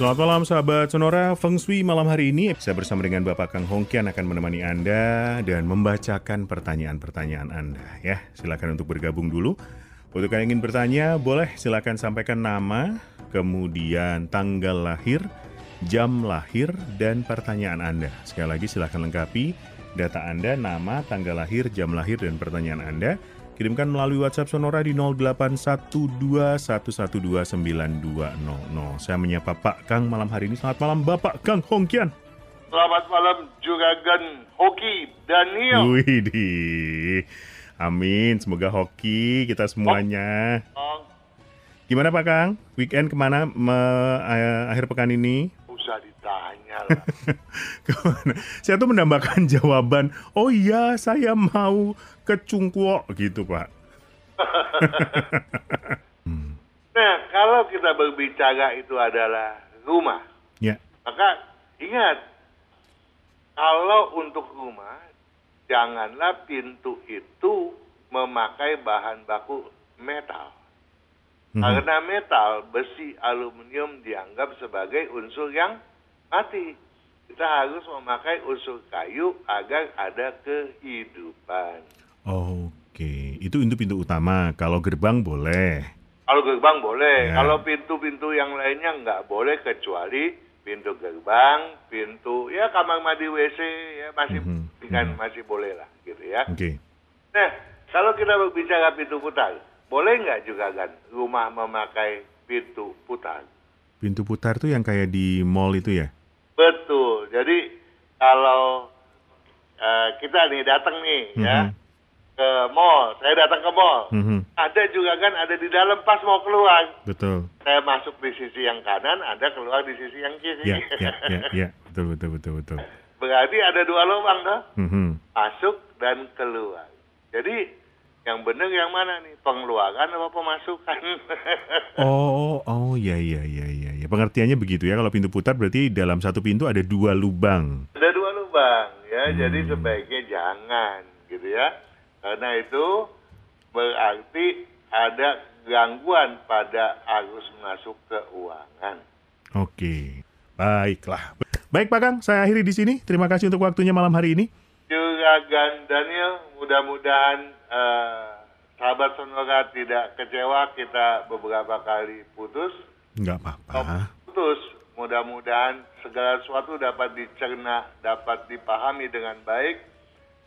Selamat malam sahabat Sonora Feng Shui malam hari ini saya bersama dengan Bapak Kang Hongkian akan menemani Anda dan membacakan pertanyaan-pertanyaan Anda ya. Silakan untuk bergabung dulu. Untuk yang ingin bertanya boleh silakan sampaikan nama, kemudian tanggal lahir, jam lahir dan pertanyaan Anda. Sekali lagi silakan lengkapi data Anda, nama, tanggal lahir, jam lahir dan pertanyaan Anda Kirimkan melalui WhatsApp Sonora di 081211292000. Saya menyapa Pak Kang malam hari ini. Selamat malam Bapak Kang Hongkian. Selamat malam Juragan Hoki Daniel. Widih. Amin, semoga hoki kita semuanya. Oh, Gimana Pak Kang? Weekend ke mana me- eh, akhir pekan ini? usah ditanya lah. Ke mana? Saya tuh menambahkan jawaban, oh iya saya mau ke Cungkuo gitu Pak. nah, kalau kita berbicara itu adalah rumah, Ya, maka ingat, kalau untuk rumah, janganlah pintu itu memakai bahan baku metal. Mhm. Karena metal, besi, aluminium dianggap sebagai unsur yang mati. Kita harus memakai unsur kayu agar ada kehidupan. Oke, itu pintu-pintu utama. Kalau gerbang boleh. Kalau gerbang boleh, Ya. kalau pintu-pintu yang lainnya nggak boleh kecuali pintu gerbang, pintu ya kamar mandi WC ya masih Mhm, kan mhm. masih boleh lah gitu ya. Oke. Nah kalau kita berbicara pintu putar, boleh nggak juga kan rumah memakai pintu putar? Pintu putar tuh yang kayak di mall itu ya? Jadi kalau eh, kita nih datang nih ya Mhm. ke mall, saya datang ke mall, Mhm, ada juga kan ada di dalam pas mau keluar. Betul. saya masuk di sisi yang kanan, Anda keluar di sisi yang kiri. Ya, ya, ya, ya. Betul, betul, betul, betul. Berarti ada dua lubang toh, Mhm. masuk dan keluar. Jadi yang benar yang mana nih, pengeluaran apa pemasukan? Oh, oh, ya, ya, ya, ya, ya. Pengertiannya begitu ya. Kalau pintu putar berarti dalam satu pintu ada dua lubang. ada dua lubang ya, Hmm. jadi sebaiknya jangan gitu ya. Karena itu berarti ada gangguan pada arus masuk keuangan. Oke, baiklah. Baik Pak Kang, saya akhiri di sini. Terima kasih untuk waktunya malam hari ini. Juragan Daniel, mudah-mudahan eh, sahabat Sonora tidak kecewa kita beberapa kali putus. Nggak Kalau apa-apa. putus, mudah-mudahan segala sesuatu dapat dicerna, dapat dipahami dengan baik.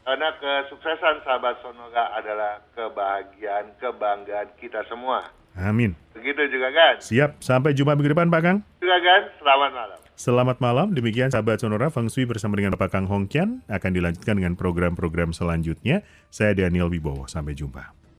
Karena kesuksesan sahabat Sonora adalah kebahagiaan, kebanggaan kita semua. Amin. Begitu juga kan? Siap, sampai jumpa minggu depan Pak Kang. Juragan, selamat malam. Selamat malam, demikian sahabat Sonora Feng Shui bersama dengan Bapak Kang Hongkian akan dilanjutkan dengan program-program selanjutnya. Saya Daniel Wibowo, sampai jumpa.